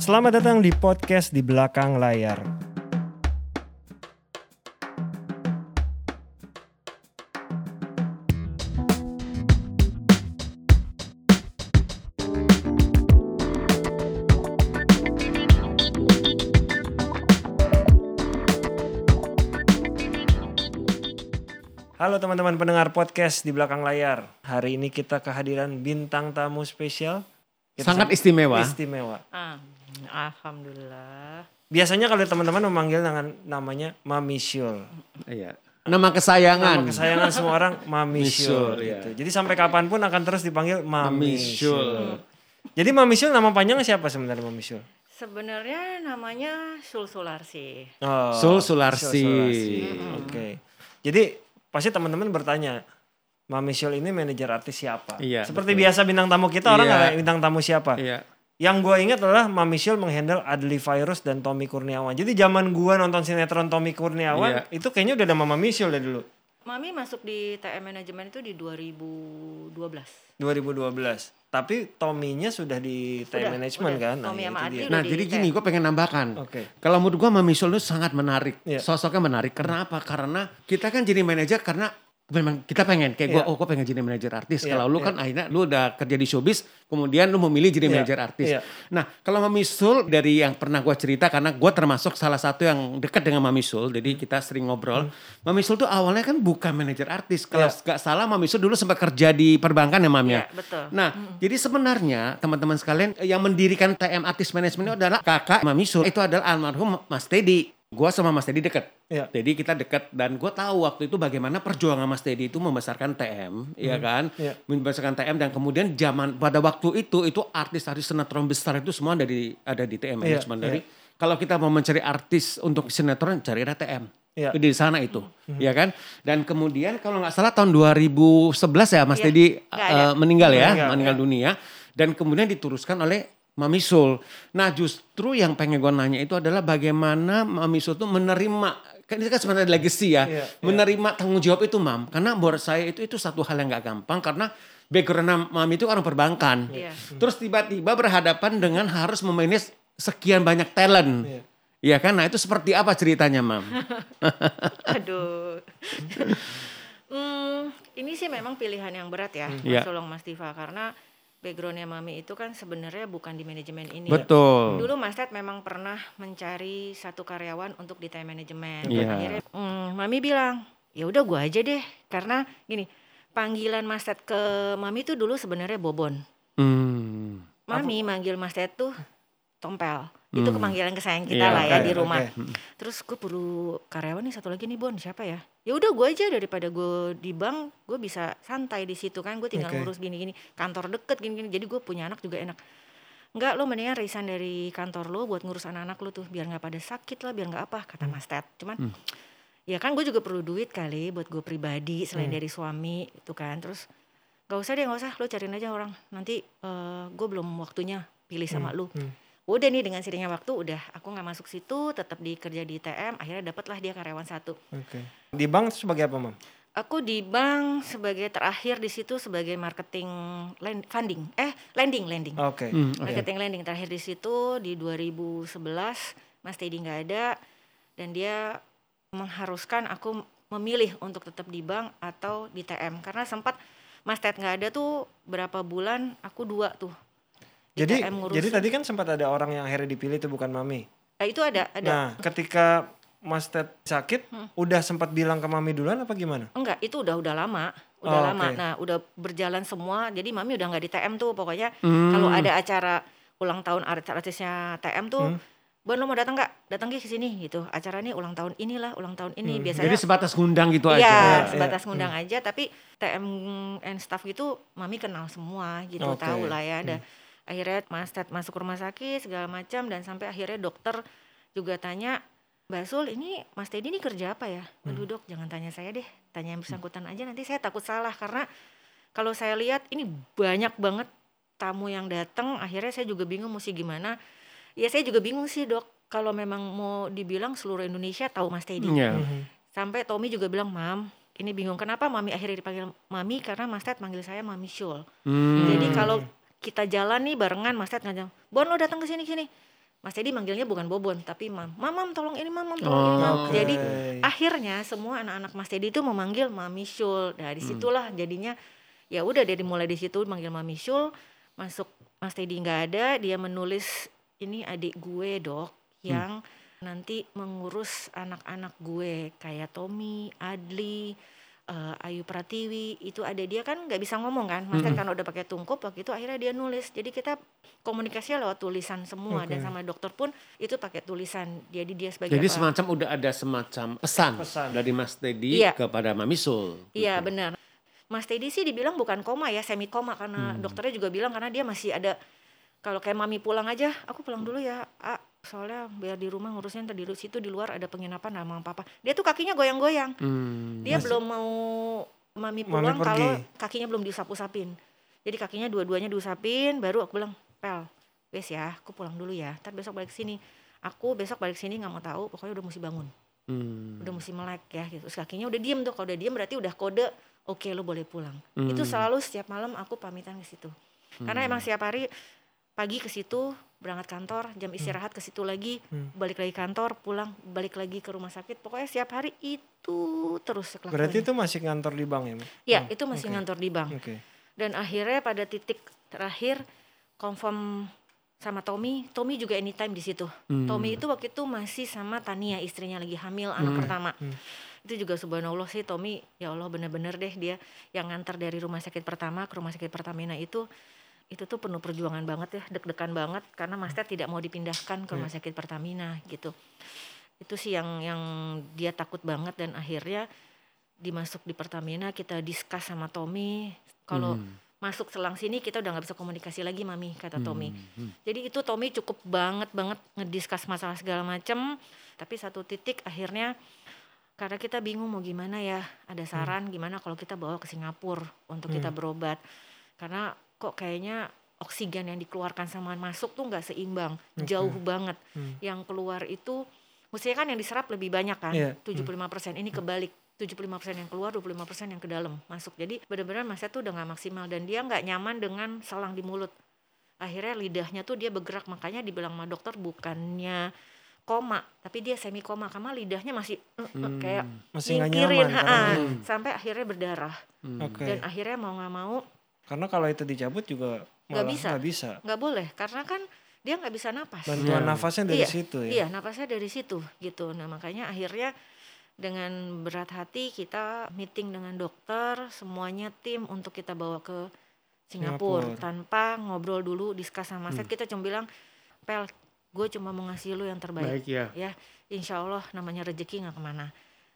Selamat datang di podcast di belakang layar. Halo teman-teman pendengar podcast di belakang layar. Hari ini kita kehadiran bintang tamu spesial. Kita Sangat istimewa. Istimewa. Ah, alhamdulillah. Biasanya kalau teman-teman memanggil dengan namanya Mami Syul. Iya. Nama kesayangan. Nama kesayangan semua orang Mami Syul iya. gitu. Jadi sampai kapan pun akan terus dipanggil Mami Mami Syul. Jadi Mami Syul nama panjangnya siapa sebenarnya Mami Syul? Sebenarnya namanya Sul Sularsi. Oh, Sul Sularsi. Oke. Jadi pasti teman-teman bertanya, Mami Syul ini manajer artis siapa? Iya, Seperti biasa bintang tamu kita orang Iya. bintang tamu siapa? Iya. Yang gue ingat adalah Mami Syul menghandle Adli Virus dan Tommy Kurniawan. Jadi zaman gue nonton sinetron Tommy Kurniawan, Iya. itu kayaknya udah ada Mami Syul dari dulu. Mami masuk di TM Manajemen itu di 2012. 2012. Tapi Tommy-nya sudah di time Udah, management udah. kan? Tommy itu sama Adli Nah di jadi TM. gini gue pengen nambahkan. Oke. Kalau menurut gue Mami Sul itu sangat menarik. Iya. Sosoknya menarik. Karena apa? Karena kita kan jadi manajer karena memang kita pengen. Kayak gue, Iya. oh gue pengen jadi manajer artis. Iya, Kalau lu iya. kan akhirnya lu udah kerja di showbiz. Kemudian lu memilih jadi Iya, manajer artis. iya. Nah kalau Mami Sul dari yang pernah gue cerita. Karena gue termasuk salah satu yang dekat dengan Mami Sul. Jadi kita sering ngobrol. Mami Sul tuh awalnya kan bukan manajer artis. Kalau Hmm. Iya. nggak salah Mami Sul dulu sempat kerja di perbankan ya Mam ya? Iya, betul. Nah, jadi sebenarnya teman-teman sekalian yang mendirikan TM Artis Management itu adalah kakak Mami Sul. Itu adalah almarhum Mas Teddy. Gua sama Mas Teddy deket. Iya. Jadi kita deket dan gue tahu waktu itu bagaimana perjuangan Mas Teddy itu membesarkan TM, ya kan? Iya. Membesarkan TM dan kemudian zaman pada waktu itu itu artis-artis sinetron besar itu semua ada di ada di TM Iya, Management. iya. Jadi kalau kita mau mencari artis untuk sinetron cari TM. Iya. Di sana itu, ya kan? Dan kemudian kalau nggak salah tahun 2011 ya Mas Iya, Teddy nggak ada. eh, meninggal ya, Meninggal, meninggal ya. dunia dan kemudian diteruskan oleh Mami Sul. Nah justru yang pengen gue nanya itu adalah bagaimana Mami Sul itu menerima, kan ini kan sebenarnya legacy ya, Iya, iya. menerima tanggung jawab itu Mam. Karena menurut saya itu itu satu hal yang nggak gampang karena background Mami itu orang perbankan. Iya. Terus tiba-tiba berhadapan dengan harus memanage sekian banyak talent. Iya. Iya kan? Nah itu seperti apa ceritanya Mam? Aduh. hmm, ini sih memang pilihan yang berat ya, Iya. Mas Solong Mas Diva karena backgroundnya Mami itu kan sebenarnya bukan di manajemen ini. Betul. Dulu Mas Ted memang pernah mencari satu karyawan untuk di time management. Iya. Akhirnya hmm, Mami bilang, ya udah gua aja deh, karena gini panggilan Mas Ted ke Mami itu dulu sebenarnya Bobon. Hmm. Mami manggil Mas Ted tuh Tompel. Itu Hmm. kepanggilan kesayangan kita Iya, lah ya oke, di rumah. oke. Terus gue perlu karyawan nih satu lagi nih Bon, siapa ya? Ya udah gue aja daripada gue di bank, gue bisa santai di situ kan. Gue tinggal Oke. ngurus gini-gini, kantor deket gini-gini. Jadi gue punya anak juga enak. Enggak lo mendingan resign dari kantor lo buat ngurus anak-anak lo tuh biar nggak pada sakit lah, biar nggak apa kata Mas Ted. Cuman ya kan gue juga perlu duit kali buat gue pribadi selain dari suami itu kan. Terus gak usah deh gak usah lo cariin aja orang nanti eh, gue belum waktunya pilih sama lu hmm. Udah nih dengan sirinya waktu udah aku nggak masuk situ tetap dikerja di TM akhirnya dapatlah dia karyawan satu Oke. Di bank sebagai apa, Mam? aku di bank sebagai terakhir di situ sebagai marketing land- funding eh lending lending Oke. Hmm, oke. marketing lending terakhir di situ di 2011 Mas Teddy nggak ada dan dia mengharuskan aku memilih untuk tetap di bank atau di TM karena sempat Mas Ted nggak ada tuh berapa bulan aku dua tuh Jadi jadi tadi kan sempat ada orang yang akhirnya dipilih itu bukan Mami. Eh, itu ada ada Nah, ketika Mas Ted sakit, Hmm. udah sempat bilang ke Mami duluan apa gimana? Enggak, itu udah udah lama, udah Oh, lama. oke. Nah, udah berjalan semua. Jadi mami udah nggak di TM tuh. Pokoknya Hmm. kalau ada acara ulang tahun artis-artisnya TM tuh, Hmm. Bon lo mau datang nggak? Datang ke sini gitu. Acara ini ulang tahun inilah, ulang tahun ini. Hmm. Biasanya Jadi sebatas ngundang gitu Iya, aja. Iya, sebatas iya. ngundang aja. Tapi TM and staff gitu, mami kenal semua gitu, Oke. tahu lah ya. Ada akhirnya Mas Ted masuk rumah sakit segala macam dan sampai akhirnya dokter juga tanya, Mbak Sul, ini Mas Teddy ini kerja apa ya? Aduh dok, jangan tanya saya deh, tanya yang bersangkutan aja. Nanti saya takut salah karena kalau saya lihat ini banyak banget tamu yang datang. Akhirnya saya juga bingung mesti gimana. Ya saya juga bingung sih dok. Kalau memang mau dibilang seluruh Indonesia tahu Mas Teddy. Iya. Mhm. Sampai Tommy juga bilang, Mam, ini bingung kenapa Mami akhirnya dipanggil Mami karena Mas Ted manggil saya Mami Syul. Hmm. Jadi kalau kita jalan nih barengan Mas Ted ngajak, Bon lo datang ke sini sini. Mas Teddy manggilnya bukan Bobon tapi Mam. Mamam tolong ini Mamam tolong ini Mam. Oke. Jadi akhirnya semua anak-anak Mas Teddy itu memanggil Mami Shul. Nah di situlah jadinya ya udah dari mulai di situ manggil Mami Shul. Masuk Mas Teddy nggak ada, dia menulis ini adik gue dok yang nanti mengurus anak-anak gue kayak Tommy, Adli, eh, Ayu Pratiwi itu ada dia kan nggak bisa ngomong kan, Mas Ted karena udah pakai tungkup waktu itu akhirnya dia nulis. Jadi kita komunikasinya lewat tulisan semua dan Oke. sama dokter pun itu pakai tulisan. Jadi dia sebagai Jadi apa? semacam udah ada semacam pesan, Pesan. dari Mas Teddy Iya. kepada Mami Sul. Iya benar. Mas Teddy sih dibilang bukan koma ya, semi koma karena dokternya juga bilang karena dia masih ada kalau kayak mami pulang aja, aku pulang dulu ya, A, soalnya biar di rumah ngurusnya ntar di situ di luar ada penginapan sama papa. Dia tuh kakinya goyang-goyang. Hmm. Dia belum mau mami pulang kalau kakinya belum diusap-usapin. Jadi kakinya dua-duanya diusapin, baru aku bilang, pel, wes ya, aku pulang dulu ya. Ntar besok balik sini. Aku besok balik sini nggak mau tahu, pokoknya udah mesti bangun Hmm. udah mesti melek ya gitu. Terus kakinya udah diem tuh. Kalau udah diem berarti udah kode oke lo boleh pulang. Itu selalu setiap malam aku pamitan ke situ. Karena emang setiap hari pagi ke situ berangkat kantor, jam istirahat ke situ lagi, balik lagi kantor, pulang, balik lagi ke rumah sakit. Pokoknya setiap hari itu terus kelakuannya. Berarti itu masih kantor di bank ya? Mi? Ya, Oh, itu masih oke. ngantor di bank. Oke. Dan akhirnya pada titik terakhir confirm sama Tommy, Tommy juga anytime di situ. Tommy itu waktu itu masih sama Tania istrinya lagi hamil anak pertama. Itu juga subhanallah sih Tommy, ya Allah bener-bener deh dia yang ngantar dari rumah sakit pertama ke rumah sakit Pertamina itu itu tuh penuh perjuangan banget ya, deg-degan banget karena Mas Ted tidak mau dipindahkan ke rumah sakit Pertamina gitu. Itu sih yang yang dia takut banget dan akhirnya dimasuk di Pertamina kita discuss sama Tommy. Kalau masuk selang sini kita udah nggak bisa komunikasi lagi mami kata Tommy. jadi itu Tommy cukup banget banget ngediskus masalah segala macem. Tapi satu titik akhirnya karena kita bingung mau gimana ya ada saran gimana kalau kita bawa ke Singapura untuk kita berobat. Karena kok kayaknya oksigen yang dikeluarkan sama masuk tuh nggak seimbang jauh banget. Yang keluar itu mestinya kan yang diserap lebih banyak kan Iya. 75% ini kebalik 75% yang keluar 25% yang ke dalam masuk. Jadi benar-benar Mas Ed tuh udah nggak maksimal dan dia nggak nyaman dengan selang di mulut. Akhirnya lidahnya tuh dia bergerak makanya dibilang sama dokter bukannya koma tapi dia semi koma karena lidahnya masih eh, eh, kayak Masih nyingkirin, nyaman ha-ha. karena- sampai akhirnya berdarah. Oke. dan akhirnya mau nggak mau Karena kalau itu dicabut juga Nggak malah bisa. nggak bisa. nggak boleh karena kan dia nggak bisa napas Bantuan Iya. nafasnya dari Iya, situ ya. Iya, napasnya dari situ gitu. Nah, makanya akhirnya dengan berat hati kita meeting dengan dokter, semuanya tim untuk kita bawa ke Singapura, Singapura. tanpa ngobrol dulu, diskus sama Mas Ted. Kita cuma bilang, "Pel, gue cuma mau ngasih lu yang terbaik." Baik ya. Ya, insya Allah namanya rezeki nggak ke mana.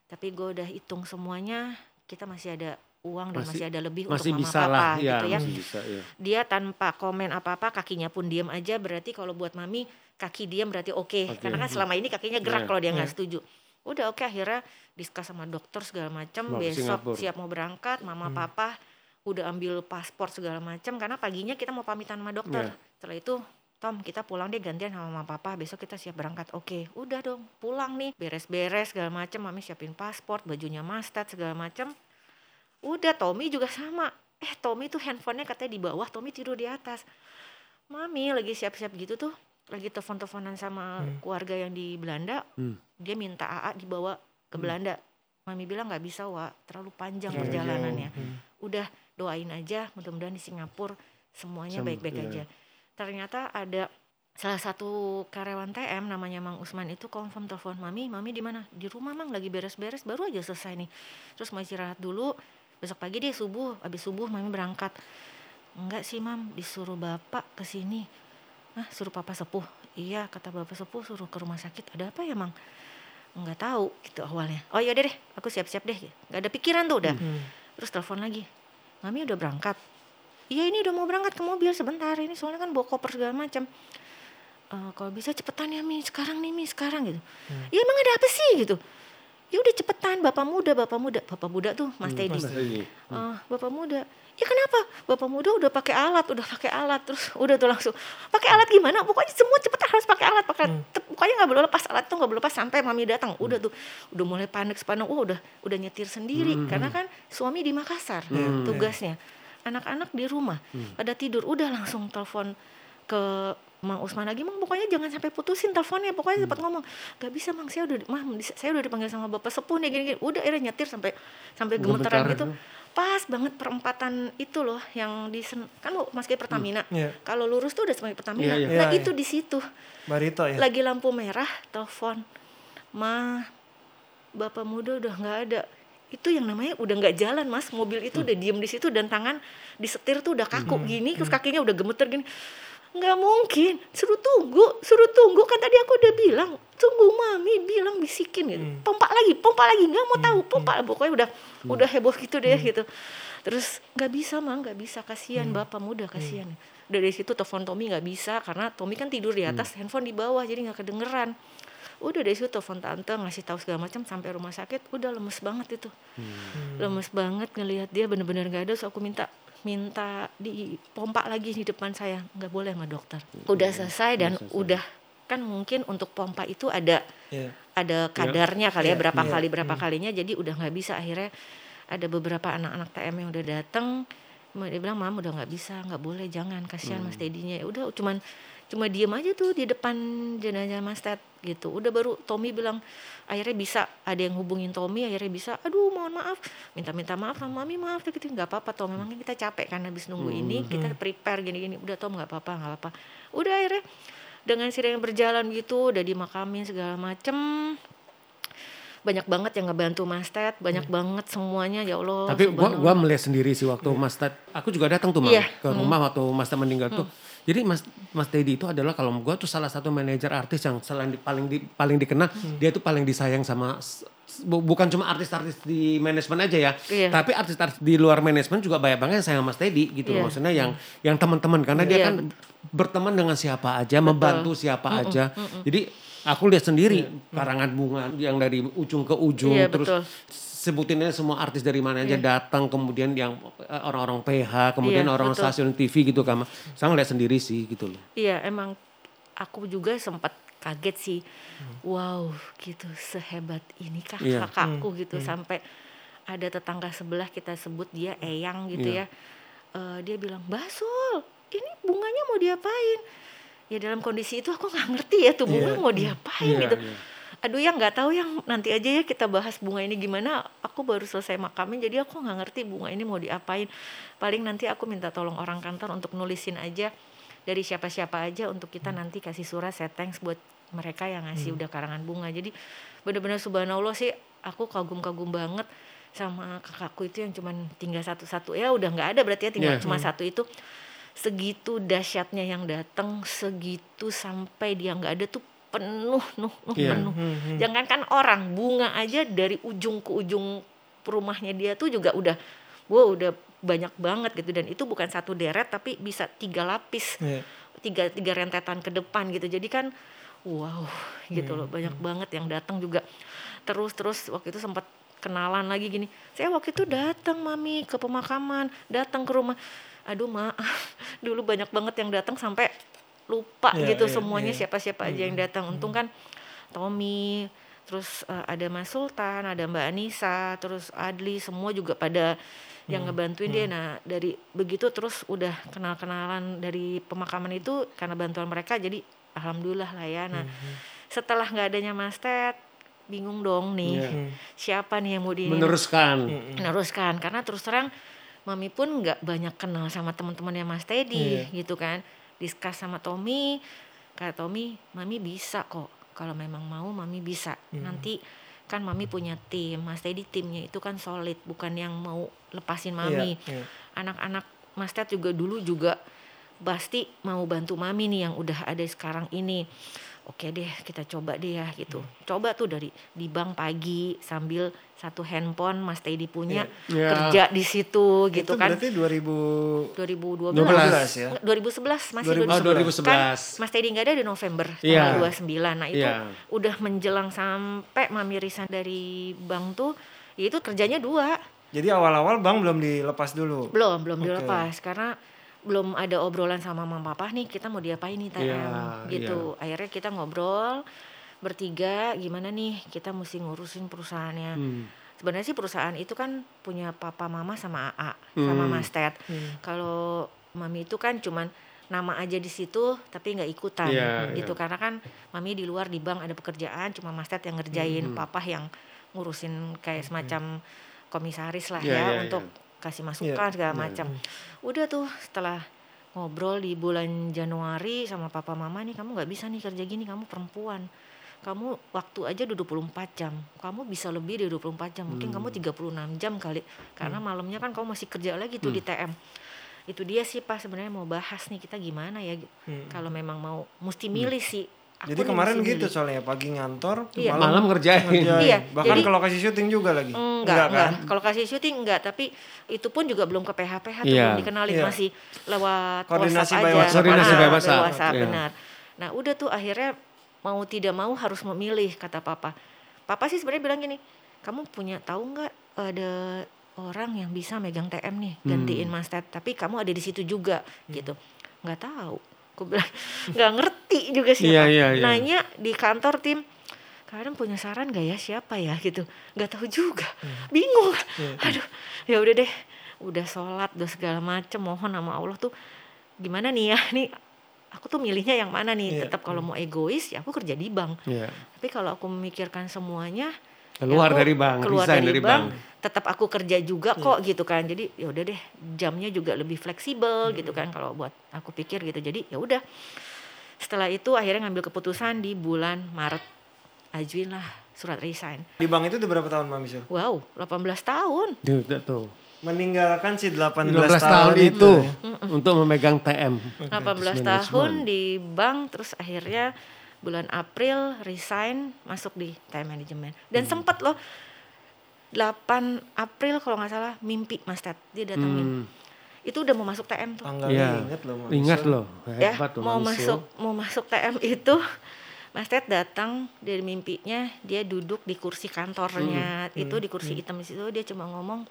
Tapi gue udah hitung semuanya, kita masih ada uang dan Masih- masih ada lebih Masih untuk mama bisa papa lah ya, gitu ya masih bisa ya. dia tanpa komen apa-apa kakinya pun diam aja berarti kalau buat mami kaki diam berarti oke Oke. karena kan selama ini kakinya gerak Iya, kalau dia nggak iya. setuju udah oke akhirnya diskus sama dokter segala macam besok Singapura. siap mau berangkat mama papa udah ambil paspor segala macam karena paginya kita mau pamitan sama dokter Iya. setelah itu Tom kita pulang deh gantian sama mama papa besok kita siap berangkat oke udah dong pulang nih beres-beres segala macam mami siapin paspor bajunya mastat segala macam udah Tommy juga sama. Eh Tommy tuh handphonenya katanya di bawah Tommy tidur di atas. Mami lagi siap-siap gitu tuh lagi telepon-teleponan sama keluarga yang di Belanda. Hmm. dia minta AA dibawa ke Belanda. Mami bilang nggak bisa wa. Terlalu panjang perjalanannya. jauh. Hmm. udah doain aja mudah-mudahan di Singapura semuanya Sem- baik-baik iya. aja. Ternyata ada salah satu karyawan TM namanya Mang Usman itu confirm telepon mami mami di mana? Di rumah mang lagi beres-beres baru aja selesai nih. Terus mau istirahat dulu besok pagi deh subuh. Habis subuh mami berangkat. Enggak sih mam. Disuruh bapak ke sini. Ah suruh papa sepuh? Iya kata bapak sepuh suruh ke rumah sakit. Ada apa ya mang? Nggak tahu gitu awalnya. Oh iya deh aku siap-siap deh. Nggak ada pikiran tuh udah. Hmm. terus telepon lagi. Mami udah berangkat. Iya ini udah mau berangkat ke mobil sebentar. Ini soalnya kan bawa koper segala macam. "Eh, kalau bisa cepetan ya mi. Sekarang nih mi sekarang gitu. Iya emang ada apa sih gitu ya udah cepetan bapak muda bapak muda. Bapak muda tuh mas Teddy. Mas Teddy. "Eh, bapak muda. Ya kenapa? Bapak muda udah pakai alat udah pakai alat. Terus udah tuh langsung pakai alat gimana? Pokoknya semua cepetan harus pakai alat. Pakai Tep- pokoknya nggak boleh lepas alat tuh nggak boleh lepas sampai mami datang. Udah tuh udah mulai panik sepanjang oh udah udah nyetir sendiri. Karena kan suami di Makassar tugasnya. Anak-anak di rumah pada tidur udah langsung telepon ke Mang Usman lagi, Mang pokoknya jangan sampai putusin teleponnya, pokoknya Hmm. sempat ngomong, gak bisa Mang, saya udah, Mah, saya udah dipanggil sama bapak sepuh nih gini-gini, udah akhirnya nyetir sampai sampai gemeteran gitu, itu. pas banget perempatan itu loh yang di Sen- kan masih Pertamina, Iya. kalau lurus tuh udah sebagai Pertamina, Iya, iya. nah Iya, itu di situ. Barito ya. lagi lampu merah telepon ma bapak muda udah nggak ada. Itu yang namanya udah nggak jalan mas. Mobil itu udah diem di situ dan tangan di setir tuh udah kaku. Gini terus kakinya udah gemeter gini nggak mungkin. Suruh tunggu suruh tunggu. Kan tadi aku udah bilang tunggu mami bilang bisikin gitu. Pompa lagi pompa lagi. Nggak mau tahu pompa pokoknya udah udah heboh gitu deh gitu. Terus nggak bisa mah nggak bisa. Kasihan bapak muda kasihan. Dari situ telepon Tommy nggak bisa karena Tommy kan tidur di atas handphone di bawah jadi nggak kedengeran. Udah dari situ telepon tante ngasih tahu segala macam sampai rumah sakit. Udah lemes banget itu. Lemes banget ngelihat dia bener-bener gak ada. So aku minta minta dipompa lagi di depan saya. Nggak boleh sama dokter. Udah selesai dan udah. Kan mungkin untuk pompa itu ada Iya. ada kadarnya kali ya Iya, berapa iya. kali berapa kalinya. Jadi udah nggak bisa. Akhirnya ada beberapa anak-anak TM yang udah datang dia bilang mam udah nggak bisa nggak boleh jangan kasihan mas Teddynya ya udah cuman cuma diem aja tuh di depan jenazah mas Ted gitu. Udah baru Tommy bilang akhirnya bisa ada yang hubungin Tommy akhirnya bisa. Aduh mohon maaf minta-minta maaf sama mami maaf gitu nggak apa-apa Tom memang kita capek kan habis nunggu ini kita prepare gini-gini. Udah Tom nggak apa-apa nggak apa-apa. Udah akhirnya dengan yang berjalan gitu udah dimakamin segala macem banyak banget yang ngebantu Mas Ted banyak banget semuanya ya Allah Tapi gua gua melihat sendiri sih waktu Mas Ted, aku juga datang tuh Iya. ke rumah waktu Mas Ted meninggal tuh. Jadi Mas Mas Teddy itu adalah kalau gua tuh salah satu manajer artis yang selain di, paling di, paling dikenal, dia tuh paling disayang sama bukan cuma artis-artis di manajemen aja ya, Iya. tapi artis-artis di luar manajemen juga banyak banget yang sayang Mas Teddy gitu. Iya. Maksudnya yang yang teman-teman karena dia Iya, kan berteman dengan siapa aja, membantu siapa aja. Jadi aku lihat sendiri karangan bunga yang dari ujung ke ujung Iya, terus betul. sebutinnya semua artis dari mana aja datang kemudian yang eh, orang-orang PH kemudian Iya, orang betul. stasiun TV gitu kan saya ngeliat sendiri sih gitu loh Iya emang aku juga sempat kaget sih. Wow gitu sehebat inikah Iya. kakakku gitu sampai ada tetangga sebelah kita sebut dia Eyang gitu Iya. ya. Eh, dia bilang Basul ini bunganya mau diapain? Ya dalam kondisi itu aku nggak ngerti ya tuh bunga Iya. mau diapain Iya, gitu. iya. Aduh yang nggak tahu yang nanti aja ya kita bahas bunga ini gimana. Aku baru selesai makamin jadi aku nggak ngerti bunga ini mau diapain. Paling nanti aku minta tolong orang kantor untuk nulisin aja dari siapa-siapa aja untuk kita nanti kasih surat saya thanks buat mereka yang ngasih udah karangan bunga. Jadi benar-benar subhanallah sih aku kagum-kagum banget sama kakakku itu yang cuman tinggal satu-satu ya udah nggak ada berarti ya tinggal Iya. cuma satu itu segitu dahsyatnya yang datang segitu sampai dia nggak ada tuh penuh nuh nuh Iya. penuh. Jangankan orang bunga aja dari ujung ke ujung rumahnya dia tuh juga udah wow udah banyak banget gitu. Dan itu bukan satu deret tapi bisa tiga lapis Iya. tiga tiga rentetan ke depan gitu. Jadi kan wow gitu loh. Banyak banget yang datang juga. Terus terus waktu itu sempat kenalan lagi gini saya waktu itu datang mami ke pemakaman datang ke rumah aduh maaf dulu banyak banget yang datang sampai lupa Iya, gitu iya, semuanya iya. siapa-siapa aja yang datang. Untung kan Tommy terus eh, ada Mas Sultan ada Mbak Anissa terus Adli semua juga pada yang ngebantuin dia. Nah dari begitu terus udah kenal-kenalan dari pemakaman itu karena bantuan mereka jadi alhamdulillah lah ya. Nah setelah nggak adanya Mas Ted bingung dong nih Iya. siapa nih yang mau di meneruskan. Meneruskan karena terus terang mami pun nggak banyak kenal sama teman-temannya Mas Teddy gitu kan. Diskus sama Tommy. Kata Tommy mami bisa kok. Kalau memang mau mami bisa. Nanti kan mami punya tim. Mas Teddy timnya itu kan solid bukan yang mau lepasin mami. Iya, iya. anak-anak Mas Ted juga dulu juga pasti mau bantu mami nih yang udah ada sekarang ini oke deh kita coba deh ya gitu coba tuh dari di bank pagi sambil satu handphone Mas Teddy punya Iya. kerja di situ gitu Itu kan berarti 2000 2012 12 ya. 2011 masih 2011. oh 2011 2011 kan Mas Teddy nggak ada di November Iya. tanggal 29 nah itu Iya. udah menjelang sampai Mami resign dari bank tuh ya itu kerjanya dua Jadi awal-awal Bang belum dilepas dulu. belum belum Oke. dilepas karena belum ada obrolan sama mama papa nih kita mau diapain nih TM Iya, gitu. akhirnya kita ngobrol bertiga gimana nih kita mesti ngurusin perusahaannya. Hmm. sebenarnya sih perusahaan itu kan punya papa mama sama AA sama Hmm. Mas Ted. Kalau mami itu kan cuman nama aja di situ tapi nggak ikutan. Iya, gitu karena kan mami di luar di bank ada pekerjaan cuma Mas Ted yang ngerjain Hmm. papa yang ngurusin kayak semacam komisaris lah Iya, ya iya, untuk kasih masukan segala Iya, macam. udah tuh setelah ngobrol di bulan Januari sama papa mama nih kamu nggak bisa nih kerja gini kamu perempuan. Kamu waktu aja udah 24 jam. Kamu bisa lebih dari 24 jam mungkin Hmm. kamu 36 jam kali. Karena malamnya kan kamu masih kerja lagi tuh di Hmm. TM itu dia sih pak sebenarnya mau bahas nih kita gimana ya Hmm. kalau memang mau mesti milih sih Aku Jadi kemarin gitu soalnya pagi ngantor, Iya. Malam ngerjain. ngerjain. Iya, Bahkan jadi- kalau kasih syuting juga lagi. Enggak, enggak. kan? Kalau kasih syuting enggak, tapi itu pun juga belum ke PH-PH Iya. belum dikenalin Iya. masih lewat Koordinasi WhatsApp aja. WhatsApp Koordinasi Ah, by WhatsApp, WhatsApp, iya. benar. Nah, udah tuh akhirnya mau tidak mau harus memilih kata papa. Papa sih sebenarnya bilang gini, kamu punya tahu nggak ada orang yang bisa megang TM nih Hmm. gantiin Mas Ted, tapi kamu ada di situ juga gitu. Nggak tahu. Aku bilang nggak ngerti juga sih. Iya, iya, iya. Nanya di kantor tim kalian punya saran gak ya siapa ya? Gitu. Nggak tahu juga. Bingung. Aduh ya udah deh. Udah sholat udah segala macem mohon sama Allah tuh gimana nih ya? Nih aku tuh milihnya yang mana nih? Iya. tetap kalau mau egois ya aku kerja di bank. Iya. tapi kalau aku memikirkan semuanya Keluar ya dari bank, keluar resign dari, dari bank, bank. tetap aku kerja juga kok gitu kan jadi ya udah deh jamnya juga lebih fleksibel gitu kan kalau buat aku pikir gitu jadi ya udah setelah itu akhirnya ngambil keputusan di bulan Maret ajuin lah surat resign Di bank itu udah berapa tahun Mami Sul? wow 18 tahun Tuh, tuh. Meninggalkan si 18, 12 tahun itu untuk memegang TM. 18 Management. tahun di bank terus akhirnya bulan April resign masuk di time management. Dan sempet loh 8 April kalau nggak salah mimpi Mas Ted dia datangin Hmm. itu udah mau masuk TM tuh. Tanggalnya Iya. inget loh Ingat loh, ya tuh mau masuk mau masuk TM itu Mas Ted datang dari mimpinya dia duduk di kursi kantornya. Itu di kursi hitam di situ dia cuma ngomong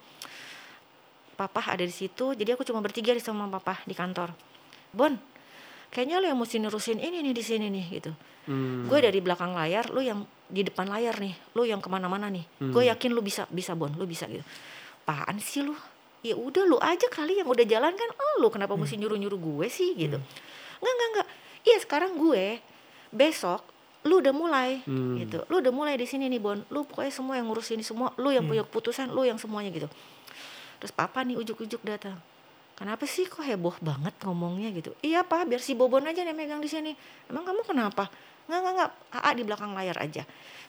papa ada di situ jadi aku cuma bertiga di sama papa di kantor. Bon kayaknya lo yang mesti nerusin ini nih di sini nih gitu. Hmm. gue dari belakang layar lu yang di depan layar nih lu yang ke mana-mana nih. Gue Hmm. yakin lu bisa bisa bon lu bisa gitu. Apaan sih lu? Ya udah lu aja kali yang udah jalan kan lu kenapa Hmm. mesti nyuruh nyuruh gue sih? Gitu. Nggak nggak nggak. Iya sekarang gue besok lu udah mulai Hmm. gitu. Lu udah mulai di sini nih bon. Lu pokoknya semua yang ngurus ini semua lu yang punya keputusan lu yang semuanya gitu. Terus papa nih ujuk-ujuk datang kenapa sih kok heboh banget ngomongnya? gitu. Iya pak biar si bobon aja yang megang di sini. Emang kamu kenapa? Nggak nggak nggak. AA di belakang layar aja.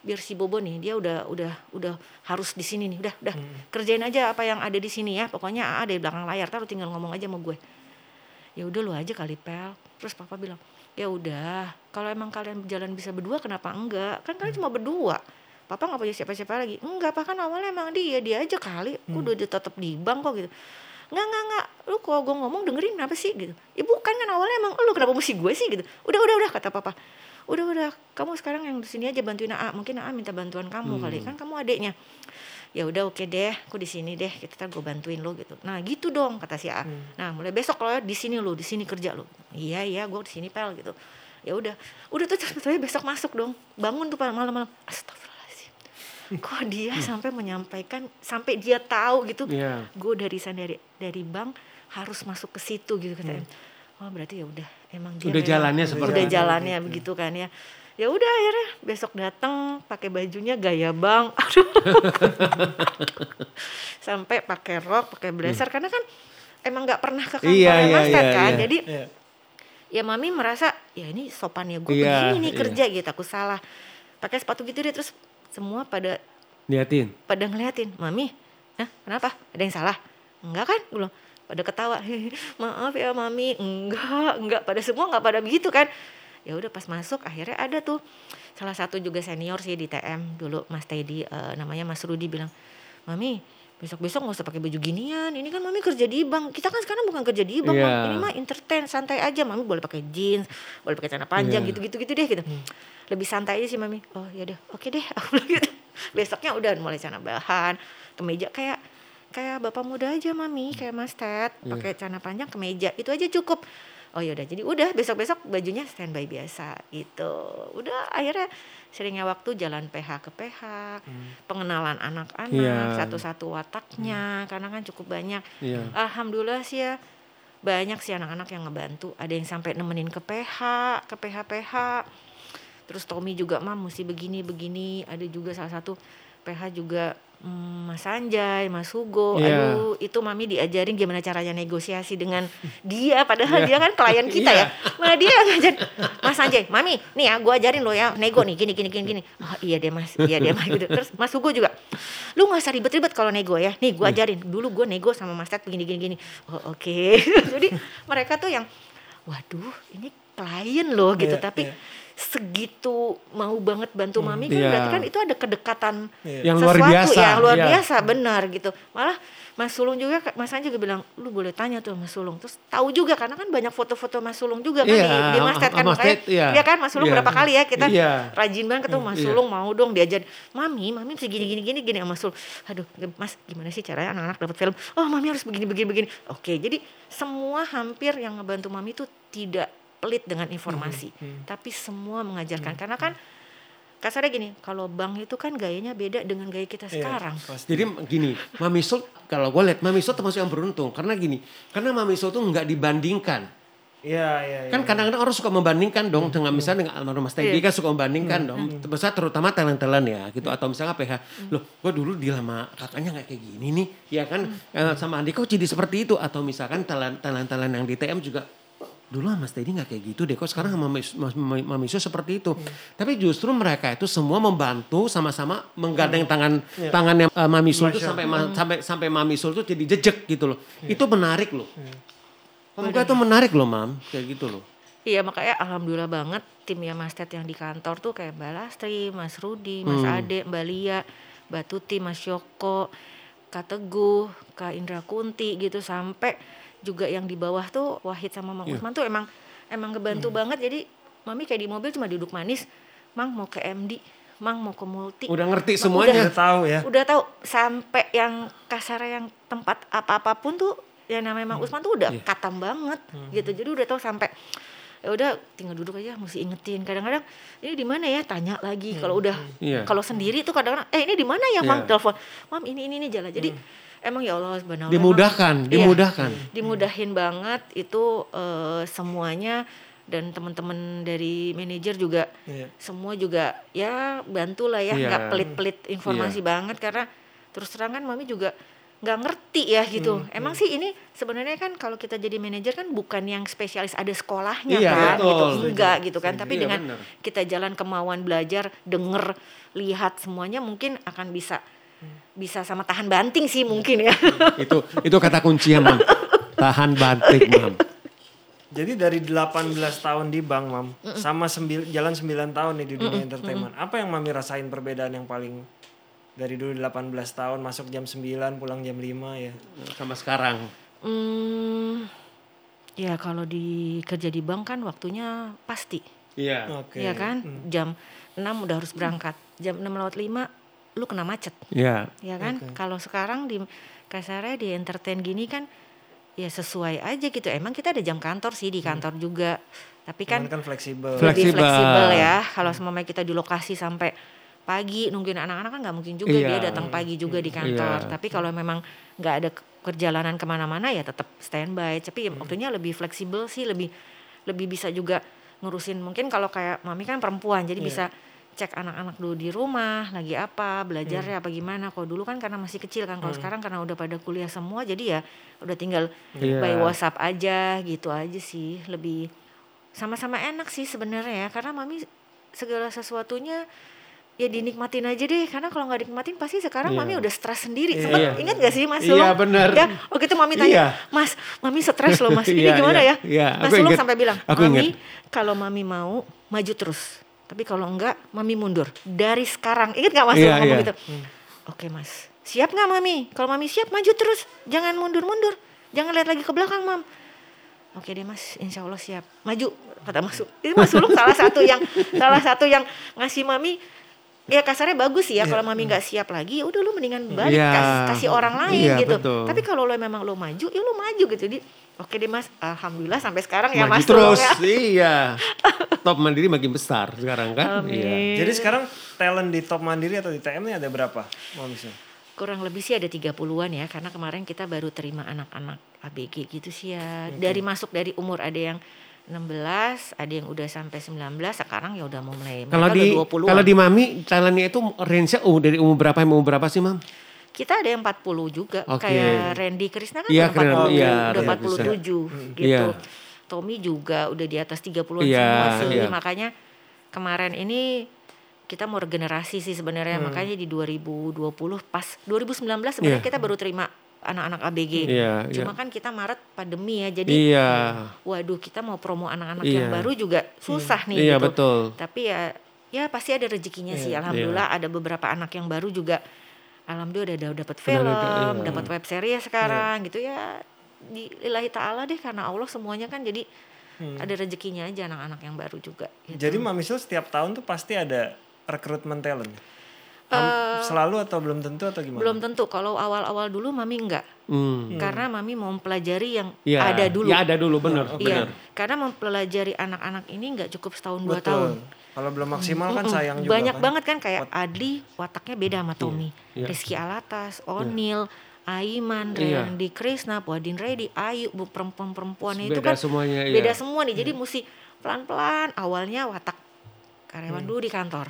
Biar si bobon nih dia udah udah udah harus di sini nih. Udah udah. Kerjain aja apa yang ada di sini ya. Pokoknya AA dari belakang layar taruh tinggal ngomong aja sama gue. Ya udah lu aja kali pel. Terus papa bilang ya udah kalau emang kalian berjalan bisa berdua kenapa enggak? Kan kalian cuma berdua. Papa nggak punya siapa-siapa lagi. Enggak pak kan awalnya emang dia dia aja kali. Aku udah tetap di bank kok gitu nggak nggak nggak. Lu kalau gue ngomong dengerin apa sih? Gitu. Ya bukan kan awalnya emang lu kenapa mesti gue sih? Gitu. Udah udah udah kata papa. Udah udah kamu sekarang yang di sini aja bantuin AA mungkin AA minta bantuan kamu kali. Kan kamu adiknya ya udah oke deh. Aku di sini deh. Kita gue bantuin lo gitu. Nah gitu dong kata si AA nah mulai besok lo di sini lo di sini kerja lo iya iya gue di sini pel gitu. Ya udah. Udah tuh besok masuk dong. Bangun tuh malam-malam. Astagfirullahaladzim kok dia sampai menyampaikan sampai dia tahu gitu Iya. gue dari sana dari dari bank harus masuk ke situ gitu katanya. Oh berarti ya udah emang dia Udah memang- jalannya seperti udah jalannya begitu kan ya. Ya udah akhirnya besok datang pakai bajunya gaya bang aduh. Sampai pakai rok pakai blazer karena kan emang nggak pernah ke kantor Iya, iya, Mas Ted iya, kan? iya. jadi Iya. ya mami merasa ya ini sopannya gue Iya, begini nih iya. kerja gitu aku salah. Pakai sepatu gitu deh terus semua pada Liatin. pada ngeliatin mami Hah, kenapa? Ada yang salah? Enggak kan? Gue bilang. Pada ketawa maaf ya mami. Enggak enggak. Pada semua enggak pada begitu kan? Ya udah pas masuk akhirnya ada tuh salah satu juga senior sih di TM dulu Mas Teddy eh, namanya Mas Rudi bilang mami besok-besok nggak usah pakai baju ginian. Ini kan mami kerja di bank. Kita kan sekarang bukan kerja di bank Iya. Mam. ini mah entertain santai aja. Mami boleh pakai jeans boleh pakai celana panjang Iya. gitu-gitu gitu deh gitu. Lebih santai aja sih mami. Oh ya udah. Oke deh gitu. Besoknya udah mulai celana bahan kemeja kayak kayak bapak muda aja mami. Kayak mas Ted pakai celana panjang kemeja itu aja cukup oh ya udah. Jadi udah besok besok bajunya standby biasa gitu. Udah akhirnya seringnya waktu jalan PH ke PH pengenalan anak-anak Iya. satu-satu wataknya karena kan cukup banyak. Iya. alhamdulillah sih ya banyak sih anak-anak yang ngebantu. Ada yang sampai nemenin ke PH ke PH PH terus Tommy juga mam mesti begini begini. Ada juga salah satu PH juga mm, Mas Anjay, Mas Hugo, Iya. aduh itu mami diajarin gimana caranya negosiasi dengan dia, padahal Iya. dia kan klien kita Iya. ya, malah dia yang ngajarin, Mas Anjay, mami, nih ya gue ajarin lo ya. Nego nih, gini gini gini gini, oh iya deh mas, iya deh mas, gitu. terus Mas Hugo juga, lu nggak usah ribet-ribet kalau nego ya, nih gue ajarin, dulu gue nego sama Mas Ted begini gini gini, oh oke, jadi mereka tuh yang, waduh ini klien loh gitu, Iya, tapi iya. Segitu mau banget bantu mami kan Iya. berarti kan itu ada kedekatan Iya. Yang luar sesuatu biasa, ya luar iya. biasa benar gitu malah Mas Sulung juga Mas An juga bilang lu boleh tanya tuh Mas Sulung terus tahu juga karena kan banyak foto-foto Mas Sulung juga kan Iya, di, di Mas Ted kan sama Mas makanya iya. dia kan Mas Sulung Iya. berapa kali ya kita Iya. rajin banget ketemu Mas Iya. Sulung mau dong diajar mami mami mesti gini gini gini gini sama Mas Sulung aduh Mas gimana sih caranya anak-anak dapat film oh mami harus begini begini begini oke jadi semua hampir yang ngebantu mami itu tidak pelit dengan informasi tapi semua mengajarkan karena kan kasarnya gini kalau bank itu kan gayanya beda dengan gaya kita Iya, sekarang pasti. Jadi gini, Mami Sul kalau gue lihat Mami Sul termasuk yang beruntung karena gini, karena Mami Sul tuh nggak dibandingkan. Iya, iya, iya. Kan kadang-kadang orang suka membandingkan dong dengan misalnya dengan almarhum Mas Teddy Iya. kan suka membandingkan dong. Besar terutama talent-talent ya gitu atau misalnya PH. Loh, gue dulu di lama kakaknya nggak kayak gini nih. Ya kan eh, sama Andi kok jadi seperti itu atau misalkan talent-talent yang di TM juga "Oh, dulu Mas Teddy nggak kayak gitu deh kok sekarang sama Mas, Mas, Mami Sul seperti itu. Tapi justru mereka itu semua membantu sama-sama menggandeng tangan tangannya eh, Mami Sul itu sampai ma- sampai sampai Mami Sul tuh jadi jejek gitu loh. Itu menarik loh. Pemuka itu menarik loh, Mam. Kayak gitu loh. Iya makanya alhamdulillah banget timnya Mas Ted yang di kantor tuh kayak Mbak Lastri, Mas Rudi, Mas Ade, Mbak Lia, Mbak Tuti, Mas Yoko, Kak Teguh, Kak Indra Kunti gitu. Sampai juga yang di bawah tuh Wahid sama Mang. Usman tuh emang emang ngebantu banget. Jadi Mami kayak di mobil cuma duduk manis, Mang mau ke MD, Mang mau ke Multi. Udah ngerti Mang semuanya. Udah. Tahu ya. udah tahu. Sampai yang kasar yang tempat apa-apapun tuh yang namanya Mang Usman tuh udah Iya. katam banget gitu. Jadi udah tahu sampai ya udah tinggal duduk aja mesti ingetin. Kadang-kadang ini di mana ya? Tanya lagi. Kalau udah Iya. kalau sendiri tuh kadang-kadang eh ini di mana ya Mang? Iya. telepon Mam ini ini ini jalan. Jadi emang ya Allah subhanahu ta'ala, Dimudahkan, emang- Iya, dimudahkan. dimudahin banget itu eh, semuanya dan teman-teman dari manajer juga Iya. semua juga ya bantulah ya Iya. nggak pelit-pelit informasi banget karena terus terang kan mami juga nggak ngerti ya gitu emang sih ini sebenarnya kan kalau kita jadi manajer kan bukan yang spesialis ada sekolahnya Iya, kan betul. gitu enggak gitu kan tapi Iya, dengan benar. kita jalan kemauan belajar denger lihat semuanya mungkin akan bisa bisa sama tahan banting sih mungkin ya itu itu kata kuncinya, Mam. Tahan banting, Mam. Jadi dari 18 tahun di bank, Mam, sama sembil, jalan 9 tahun nih di dunia entertainment. Apa yang Mami rasain perbedaan yang paling dari dulu 18 tahun masuk jam 9 pulang jam 5 ya. Sama sekarang. hmm, ya kalau di kerja di bank kan waktunya pasti Iya. Oke. ya kan jam 6 udah harus berangkat jam 6 lewat 5 lu kena macet Iya. ya kan kalau sekarang di kasarnya di entertain gini kan ya sesuai aja gitu emang kita ada jam kantor sih di kantor juga tapi kan Cuman kan fleksibel. Flek- lebih Fleksibel. fleksibel ya kalau semua kita di lokasi sampai pagi nungguin anak-anak kan nggak mungkin juga Iya. dia datang pagi juga di kantor Iya. tapi kalau memang nggak ada ke- perjalanan ke mana-mana ya tetap standby tapi ya Hmm. waktunya lebih fleksibel sih lebih lebih bisa juga ngurusin mungkin kalau kayak mami kan perempuan jadi Iya. bisa cek anak-anak dulu di rumah lagi apa belajarnya Hmm. apa gimana kalau dulu kan karena masih kecil kan kalau sekarang karena udah pada kuliah semua jadi ya udah tinggal Iya. by WhatsApp aja gitu aja sih lebih sama-sama enak sih sebenarnya ya karena mami segala sesuatunya ya dinikmatin aja deh karena kalau nggak dinikmatin pasti sekarang Iya. mami udah stres sendiri Iya. sempet Iya. ingat gak sih mas Iya, Sulung bener. ya waktu itu mami tanya Iya. mas mami stres loh mas ini Iya, gimana iya, ya iya. mas Sulung sampai bilang Aku mami kalau mami mau maju terus tapi kalau enggak mami mundur dari sekarang ingat gak mas Iya, Sulung ngomong iya. gitu oke mas siap nggak mami kalau mami siap maju terus jangan mundur-mundur jangan lihat lagi ke belakang mam Oke deh mas, insya Allah siap. Maju kata Mas. Itu Mas Sulung salah satu yang salah satu yang ngasih mami ya kasarnya bagus sih ya kalau mami nggak siap lagi ya udah lu mendingan balik Iya. kas- kasih orang lain Iya, gitu. betul. Tapi kalau lo memang lo maju ya lo maju gitu. Jadi oke deh mas, alhamdulillah sampai sekarang ya Maju mas terus. ya. Iya. Top Mandiri makin besar sekarang kan? Amin. Iya. Jadi sekarang talent di Top Mandiri atau di TM ini ada berapa, Sul? Kurang lebih sih ada 30-an ya karena kemarin kita baru terima anak-anak ABG gitu sih ya. Dari masuk dari umur ada yang 16, ada yang udah sampai 19, sekarang ya udah mau mulai. Kalau di udah 20-an. kalau di Mami talentnya itu range-nya uh, dari umur berapa sampai umur berapa sih, Mam? Kita ada yang 40 juga Oke. kayak Randy Krishna kan Iya, udah 40 keren. Iya, udah Randy 47 gitu. Iya. Tommy juga udah di atas 30-an Iya, semua sih. iya. Makanya kemarin ini kita mau regenerasi sih sebenarnya makanya di 2020 pas 2019 sebenarnya Iya. kita baru terima anak-anak ABG. Iya, Cuma iya. kan kita Maret pandemi ya. Jadi Iya. waduh kita mau promo anak-anak Iya. yang baru juga susah nih Iya, gitu. betul. Tapi ya ya pasti ada rezekinya sih. Alhamdulillah ada beberapa anak yang baru juga alhamdulillah udah dapat film, iya. dapat web series sekarang gitu ya. Di lillahi taala deh karena Allah semuanya kan jadi ada rezekinya aja anak-anak yang baru juga gitu. Jadi Mami Sul setiap tahun tuh pasti ada rekrutmen talent. Ham- selalu atau belum tentu atau gimana? Eh, belum tentu kalau awal-awal dulu mami enggak. Hmm. Karena mami mau mempelajari yang Iya. ada dulu. Ya ada dulu bener. Iya, bener. karena mempelajari anak-anak ini nggak cukup setahun dua Betul. tahun. Kalau belum maksimal kan sayang juga Banyak kan. banget kan kayak Adli wataknya beda sama Tommy. iya. Rizky Alatas, Onil, Aiman, Iya. Randy Krishna, Puadin Reddy, Ayu, bu- perempuan-perempuan itu Beda kan semuanya, iya. beda semua nih. Jadi mesti pelan-pelan awalnya watak karyawan dulu di kantor,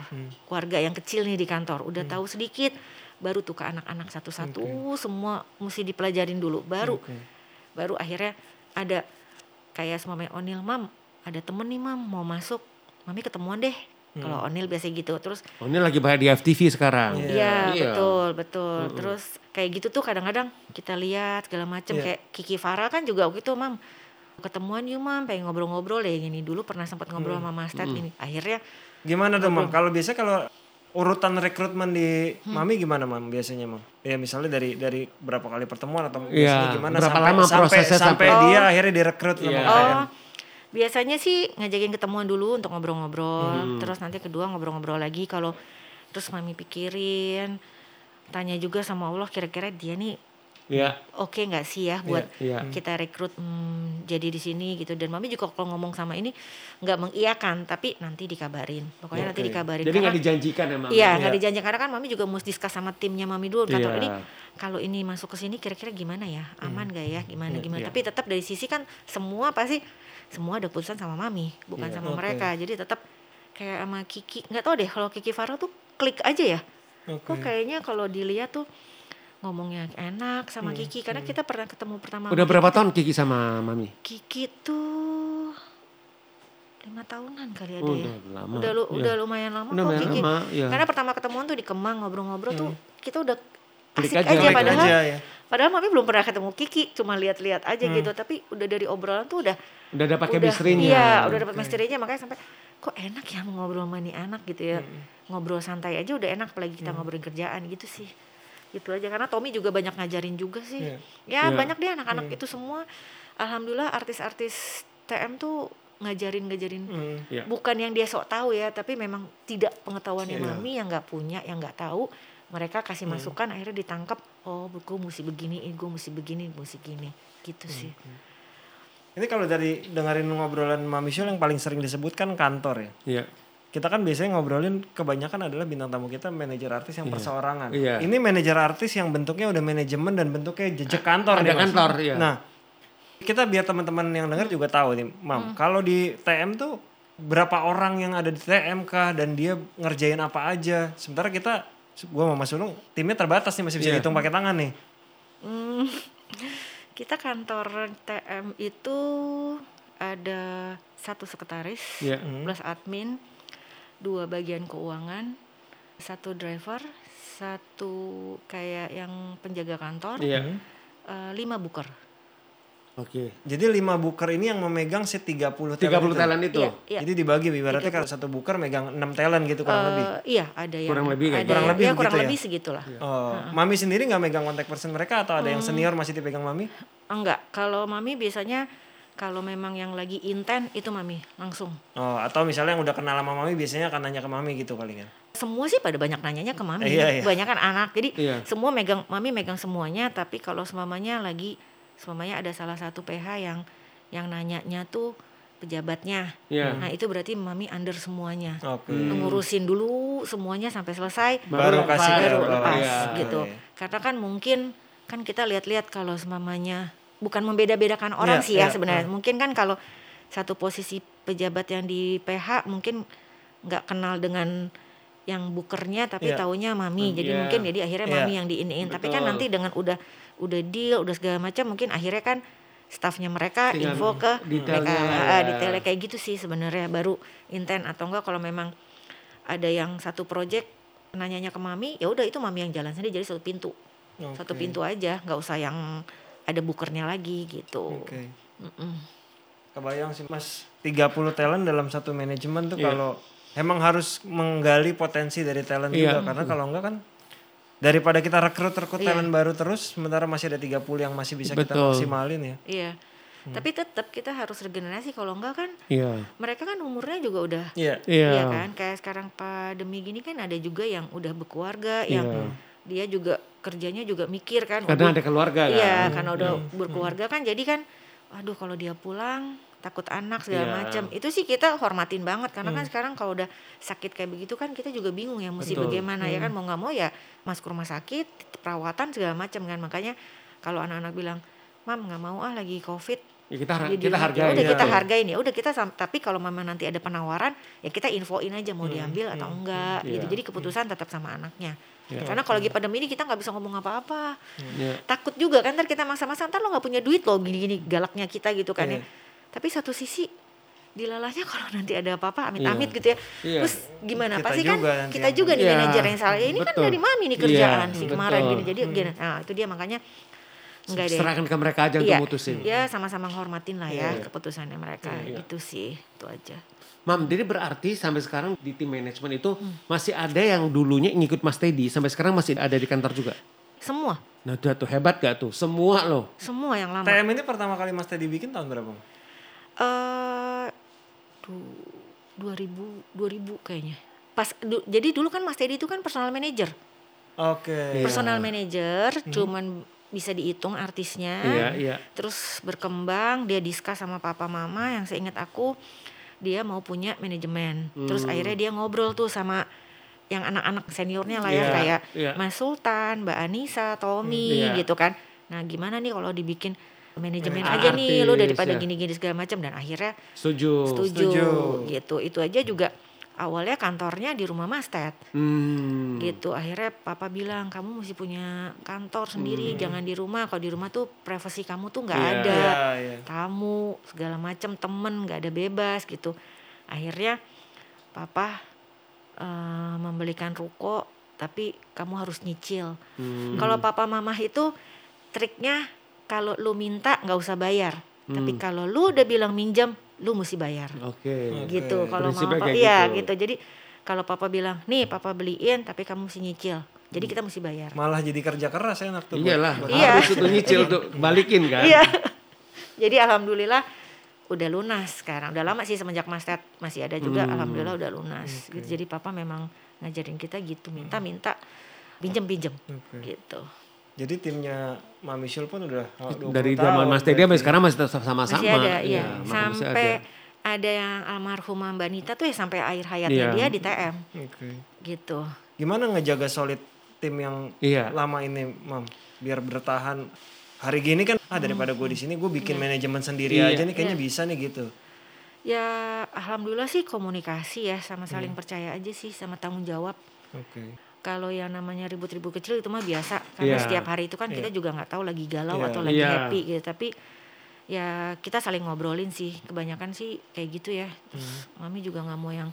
keluarga yang kecil nih di kantor, udah tahu sedikit, baru tuh ke anak-anak satu-satu. Semua mesti dipelajarin dulu, baru baru akhirnya ada kayak semua main Onil, mam ada temen nih mam. Mau masuk, mami ketemuan deh. Kalau Onil biasa gitu, terus ini lagi banyak di FTV sekarang. Iya Iya. betul betul. Terus kayak gitu tuh kadang-kadang kita lihat segala macem. Iya. kayak Kiki Farah kan juga gitu mam ketemuan yuk mam. Pengen ngobrol-ngobrol ya gini dulu pernah sempat ngobrol sama Mas Ted ini. Akhirnya Gimana tuh Mam? Kalau biasa kalau urutan rekrutmen di Hmm. Mami gimana Mam biasanya Mam? Ya misalnya dari dari berapa kali pertemuan atau Iya, biasanya gimana berapa sampai lama sampai, prosesnya sampai? sampai- dia akhirnya direkrut sama Iya. Oh biasanya sih ngajakin ketemuan dulu untuk ngobrol-ngobrol. Terus nanti kedua ngobrol-ngobrol lagi kalau terus mami pikirin tanya juga sama Allah kira-kira dia nih Iya. oke nggak sih ya buat Iya. kita rekrut hmm, jadi di sini gitu dan mami juga kalau ngomong sama ini nggak mengiyakan tapi nanti dikabarin pokoknya nanti Oke. dikabarin Jadi nggak dijanjikan emang. iya nggak dijanjikan karena kan mami juga mesti discuss sama timnya mami dulu kantor Iya. ini kalau ini masuk ke sini kira-kira gimana ya aman gak ya gimana gimana iya. tapi tetap dari sisi kan semua pasti semua ada keputusan sama mami bukan Iya. sama Oke. mereka jadi tetap kayak sama Kiki nggak tahu deh kalau Kiki Farah tuh klik aja ya Oke. kok kayaknya kalau dilihat tuh ngomongnya enak sama Kiki karena kita pernah ketemu pertama Udah berapa tahun Kiki sama Mami? Kiki tuh lima tahunan kali ada Udah ya. lama. Udah lu, Iya. udah lumayan lama Udah kok lumayan Kiki. lama, iya. Karena pertama ketemuan tuh di Kemang ngobrol-ngobrol tuh kita udah Klik asik aja. aja, padahal aja ya. padahal mami belum pernah ketemu Kiki, cuma lihat-lihat aja gitu. Tapi udah dari obrolan tuh udah Udah dapat chemistry-nya. Iya, udah dapat chemistry-nya makanya sampai kok enak ya ngobrol sama nih anak gitu ya. Ngobrol santai aja udah enak apalagi kita ngobrolin kerjaan gitu sih. Gitu aja karena Tommy juga banyak ngajarin juga sih. Iya. Ya Iya. banyak deh anak-anak itu semua alhamdulillah artis-artis TM tuh ngajarin-ngajarin Hmm. Iya. bukan yang dia sok tahu ya tapi memang tidak pengetahuannya Iya. mami yang nggak punya yang nggak tahu mereka kasih masukan akhirnya ditangkap oh gue mesti begini gue mesti begini mesti gini gitu sih Ini kalau dari dengerin ngobrolan Mami Sul yang paling sering disebutkan kantor ya. Iya. Kita kan biasanya ngobrolin kebanyakan adalah bintang tamu kita manajer artis yang perseorangan. Iya. Ini manajer artis yang bentuknya udah manajemen dan bentuknya jejak kantor Ada nih, kantor, iya. Nah, kita biar teman-teman yang dengar juga tahu nih, Mam. Kalau di TM tuh berapa orang yang ada di TM kah dan dia ngerjain apa aja. Sementara kita gua sama Mas Ulung timnya terbatas nih masih bisa Iya. dihitung pakai tangan nih. Hmm, kita kantor TM itu ada satu sekretaris Iya. plus admin dua bagian keuangan satu driver satu kayak yang penjaga kantor Iya. eh, lima booker Oke. Jadi lima booker ini yang memegang si 30 30 talent itu. talent itu. Iya, iya. Jadi dibagi ibaratnya kalau satu booker megang 6 talent gitu kurang Eh, lebih. iya ada yang Kurang lebih kayak ada gitu. Kurang yang- lebih ya, kurang begitu ya? lebih segitulah Oh, Mami sendiri nggak megang kontak person mereka atau ada yang senior masih dipegang Mami? enggak kalau mami biasanya kalau memang yang lagi inten itu mami langsung Oh, atau misalnya yang udah kenal sama Mami biasanya akan nanya ke Mami gitu kali kan. semua sih pada banyak nanyanya ke mami Iya, iya. banyak kan anak jadi Iya. semua megang mami megang semuanya tapi kalau semamanya lagi semamanya ada salah satu PH yang yang nanyanya tuh pejabatnya Iya. nah itu berarti mami under semuanya Oke. ngurusin dulu semuanya sampai selesai Baru kasih ke baru lepas Iya. gitu Oke. karena kan mungkin kan kita lihat-lihat kalau semamanya bukan membeda-bedakan orang Iya, sih ya iya, sebenarnya. Mungkin kan kalau satu posisi pejabat yang di PH mungkin nggak kenal dengan yang bukernya tapi Iya. taunya mami. Jadi Iya. mungkin jadi akhirnya Iya. mami yang diiniin. Tapi kan nanti dengan udah udah deal, udah segala macam mungkin akhirnya kan staffnya mereka Tinggal info ke detailnya mereka ya. detailnya kayak gitu sih sebenarnya baru intent atau enggak kalau memang ada yang satu project nanyanya ke mami ya udah itu mami yang jalan sendiri jadi satu pintu satu Oke. pintu aja nggak usah yang ada bukernya lagi gitu Oke. Mm-mm. Kebayang sih Mas 30 talent dalam satu manajemen tuh Iya. kalau emang harus menggali potensi dari talent Iya. juga karena kalau enggak kan daripada kita rekrut rekrut Iya. talent baru terus sementara masih ada 30 yang masih bisa kita Betul. maksimalin ya. iya tapi tetap kita harus regenerasi kalau enggak kan Iya. mereka kan umurnya juga udah Iya. Iya. Iya kan, kayak sekarang pandemi gini kan ada juga yang udah berkeluarga, yang Iya. Dia juga kerjanya juga mikir kan. Waduh, ada keluarga kan. Iya, karena udah berkeluarga kan, jadi kan, aduh kalau dia pulang takut anak segala Iya. macam. Itu sih kita hormatin banget karena kan sekarang kalau udah sakit kayak begitu kan kita juga bingung ya mesti Betul. bagaimana ya kan mau nggak mau ya masuk rumah sakit, perawatan segala macam kan. Makanya kalau anak-anak bilang, "Mam, nggak mau ah lagi Covid." Ya, kita har- Jadi kita hargai. udah ya. kita hargain ya udah kita tapi kalau mama nanti ada penawaran ya kita infoin aja mau diambil atau enggak gitu Iya. jadi keputusan tetap sama anaknya Iya. karena kalau lagi pandemi ini kita nggak bisa ngomong apa-apa Iya. takut juga kan ntar kita maksa-maksa ntar lo nggak punya duit loh gini-gini galaknya kita gitu kan ya Iya. tapi satu sisi dilalahnya kalau nanti ada apa-apa amit-amit Iya. gitu ya Iya. terus gimana Kita pasti kan kita yang- juga nih Iya, manajer yang salah ini kan betul. dari mami nih Iya, kerjaan sih kemarin betul. gini jadi gini nah itu dia makanya enggak deh Serahkan ke mereka aja untuk Iya, mutusin. ya sama-sama menghormatin lah ya Iya. keputusannya mereka Iya. itu sih itu aja. Mam, jadi berarti sampai sekarang di tim manajemen itu Hmm. masih ada yang dulunya ngikut Mas Teddy sampai sekarang masih ada di kantor juga. Semua, Nah, udah tuh hebat gak tuh? Semua loh. semua yang lama. TM ini pertama kali Mas Teddy bikin tahun berapa? Eh du- 2000 2000 kayaknya. Pas du- jadi dulu kan Mas Teddy itu kan personal manager. Oke. Personal manager cuman bisa dihitung artisnya. Iya, iya. Terus berkembang dia diskus sama papa mama yang seingat aku dia mau punya manajemen. Terus Hmm. akhirnya dia ngobrol tuh sama yang anak-anak seniornya lah ya Iya, kayak iya. Mas Sultan, Mbak Anissa, Tommy Iya. gitu kan. Nah, gimana nih kalau dibikin manajemen Ah, aja nih lu artis, daripada ya. gini-gini segala macam dan akhirnya Setuju. setuju, setuju. gitu. Itu aja juga awalnya kantornya di rumah Mas Ted Hmm. gitu akhirnya papa bilang kamu mesti punya kantor sendiri jangan di rumah kalau di rumah tuh privasi kamu tuh nggak Iya. ada Iya, iya. tamu segala macam temen nggak ada bebas gitu akhirnya papa eh, membelikan ruko tapi kamu harus nyicil Hmm. kalau papa mama itu triknya kalau lu minta nggak usah bayar tapi Hmm. kalau lu udah bilang minjam lu mesti bayar Oke. gitu kalau mau Prinsipnya apa kayak iya gitu. gitu jadi kalau papa bilang nih papa beliin tapi kamu mesti nyicil jadi kita mesti bayar Malah jadi kerja keras enak tuh. buat- Iyalah, buat- Iya. harus tuh nyicil tuh balikin kan. iya jadi alhamdulillah udah lunas sekarang udah lama sih semenjak mas Ted masih ada juga Hmm. alhamdulillah udah lunas gitu. jadi papa memang ngajarin kita gitu minta minta pinjem pinjem Oke. gitu Jadi timnya Mami Syul pun udah 20 Dari zaman Mas Teddy sampai sekarang masih tetap sama-sama. masih ada iya masih sampai ada. ada. yang almarhumah mbak Nita tuh ya sampai akhir hayatnya Iya. dia di TM Oke. gitu Gimana ngejaga solid tim yang Iya. lama ini, Mam? Biar bertahan. Hari gini kan, ah daripada gue di sini, gue bikin manajemen sendiri Iya. aja nih, kayaknya Iya. bisa nih gitu. ya alhamdulillah sih komunikasi ya sama saling Hmm. percaya aja sih sama tanggung jawab Oke. Kalau yang namanya ribut-ribut kecil itu mah biasa karena Iya. setiap hari itu kan kita juga nggak tahu lagi galau Iya. atau lagi Iya. happy gitu tapi ya kita saling ngobrolin sih kebanyakan sih kayak gitu ya terus mami juga nggak mau yang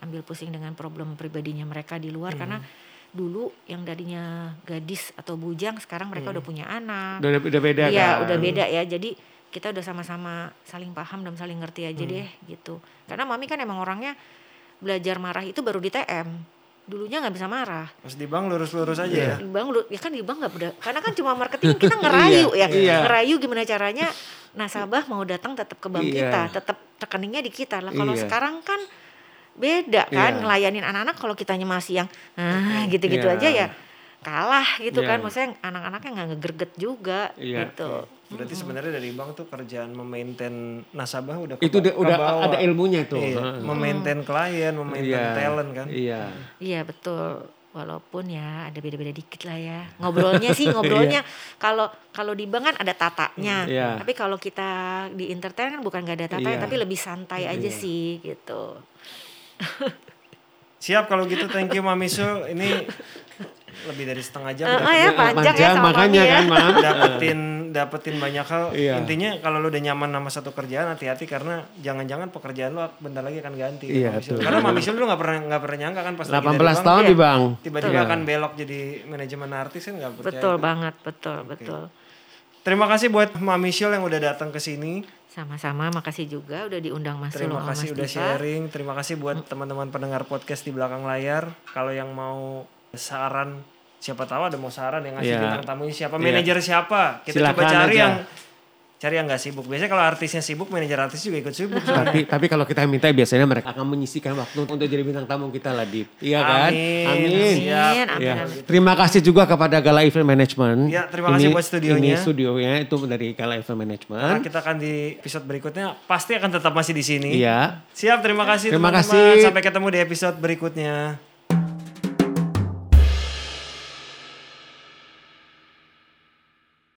ambil pusing dengan problem pribadinya mereka di luar karena dulu yang dadinya gadis atau bujang sekarang mereka udah punya anak Udah, udah beda Iya, kan. udah beda ya. Jadi kita udah sama-sama saling paham dan saling ngerti aja deh gitu. Karena mami kan emang orangnya belajar marah itu baru di TM. Dulunya nggak bisa marah. Pas di bank lurus-lurus aja ya. Di bank lu- ya kan di bank nggak beda. Karena kan cuma marketing kita ngerayu ya. iya. Ngerayu gimana caranya nasabah mau datang tetap ke bank Iya. kita, tetap rekeningnya di kita. Lah kalau Iya. sekarang kan beda kan Iya. ngelayanin anak-anak kalau kitanya masih yang ah gitu-gitu Iya. aja ya kalah gitu Iya. kan maksudnya anak-anaknya nggak ngegerget juga Iya. gitu Berarti sebenarnya dari bank tuh kerjaan memaintain nasabah udah Itu keba- udah, ada ilmunya tuh. Iya, Heeh. memaintain klien, memaintain Iya. talent kan. Iya. Iya betul. walaupun ya ada beda-beda dikit lah ya ngobrolnya sih ngobrolnya kalau kalau di bank kan ada tatanya Iya. tapi kalau kita di entertain kan bukan gak ada tatanya Iya. tapi lebih santai aja sih gitu Siap kalau gitu thank you Mami Su. Ini lebih dari setengah jam Eh, oh ya panjang ya sama makanya ya. kan mam. dapetin dapetin banyak hal. Iya. Intinya kalau lu udah nyaman sama satu kerjaan hati-hati karena jangan-jangan pekerjaan lu bentar lagi akan ganti. Iya, tuh. Karena Mami Su lu nggak pernah nggak pernah nyangka kan pas lagi dari 18 bank, tahun Iya. di bang. tiba-tiba Iya. akan belok jadi manajemen artis kan nggak percaya. betul banget betul betul Terima kasih buat Mami Syul yang udah datang ke sini. sama-sama makasih juga udah diundang Mas Terima sama kasih Mas udah Diva. sharing. Terima kasih buat teman-teman pendengar podcast di belakang layar. Kalau yang mau saran, siapa tahu ada mau saran yang ngasih Iya. bintang tamunya siapa, Iya. manajer siapa. Kita coba Silakan cari aja. yang cari yang nggak sibuk. Biasanya kalau artisnya sibuk, manajer artis juga ikut sibuk. tapi tapi kalau kita minta biasanya mereka akan menyisikan waktu untuk jadi bintang tamu kita lah Dit. Iya kan? Amin. Amin. Siap. Amin, amin, Ya. amin. Terima kasih juga kepada Gala Event Management. Ya, terima kasih buat studionya. Ini studionya itu dari Gala Event Nah, Management. kita akan di episode berikutnya pasti akan tetap masih di sini. Iya. Siap, terima kasih Terima teman-teman. kasih. Sampai ketemu di episode berikutnya.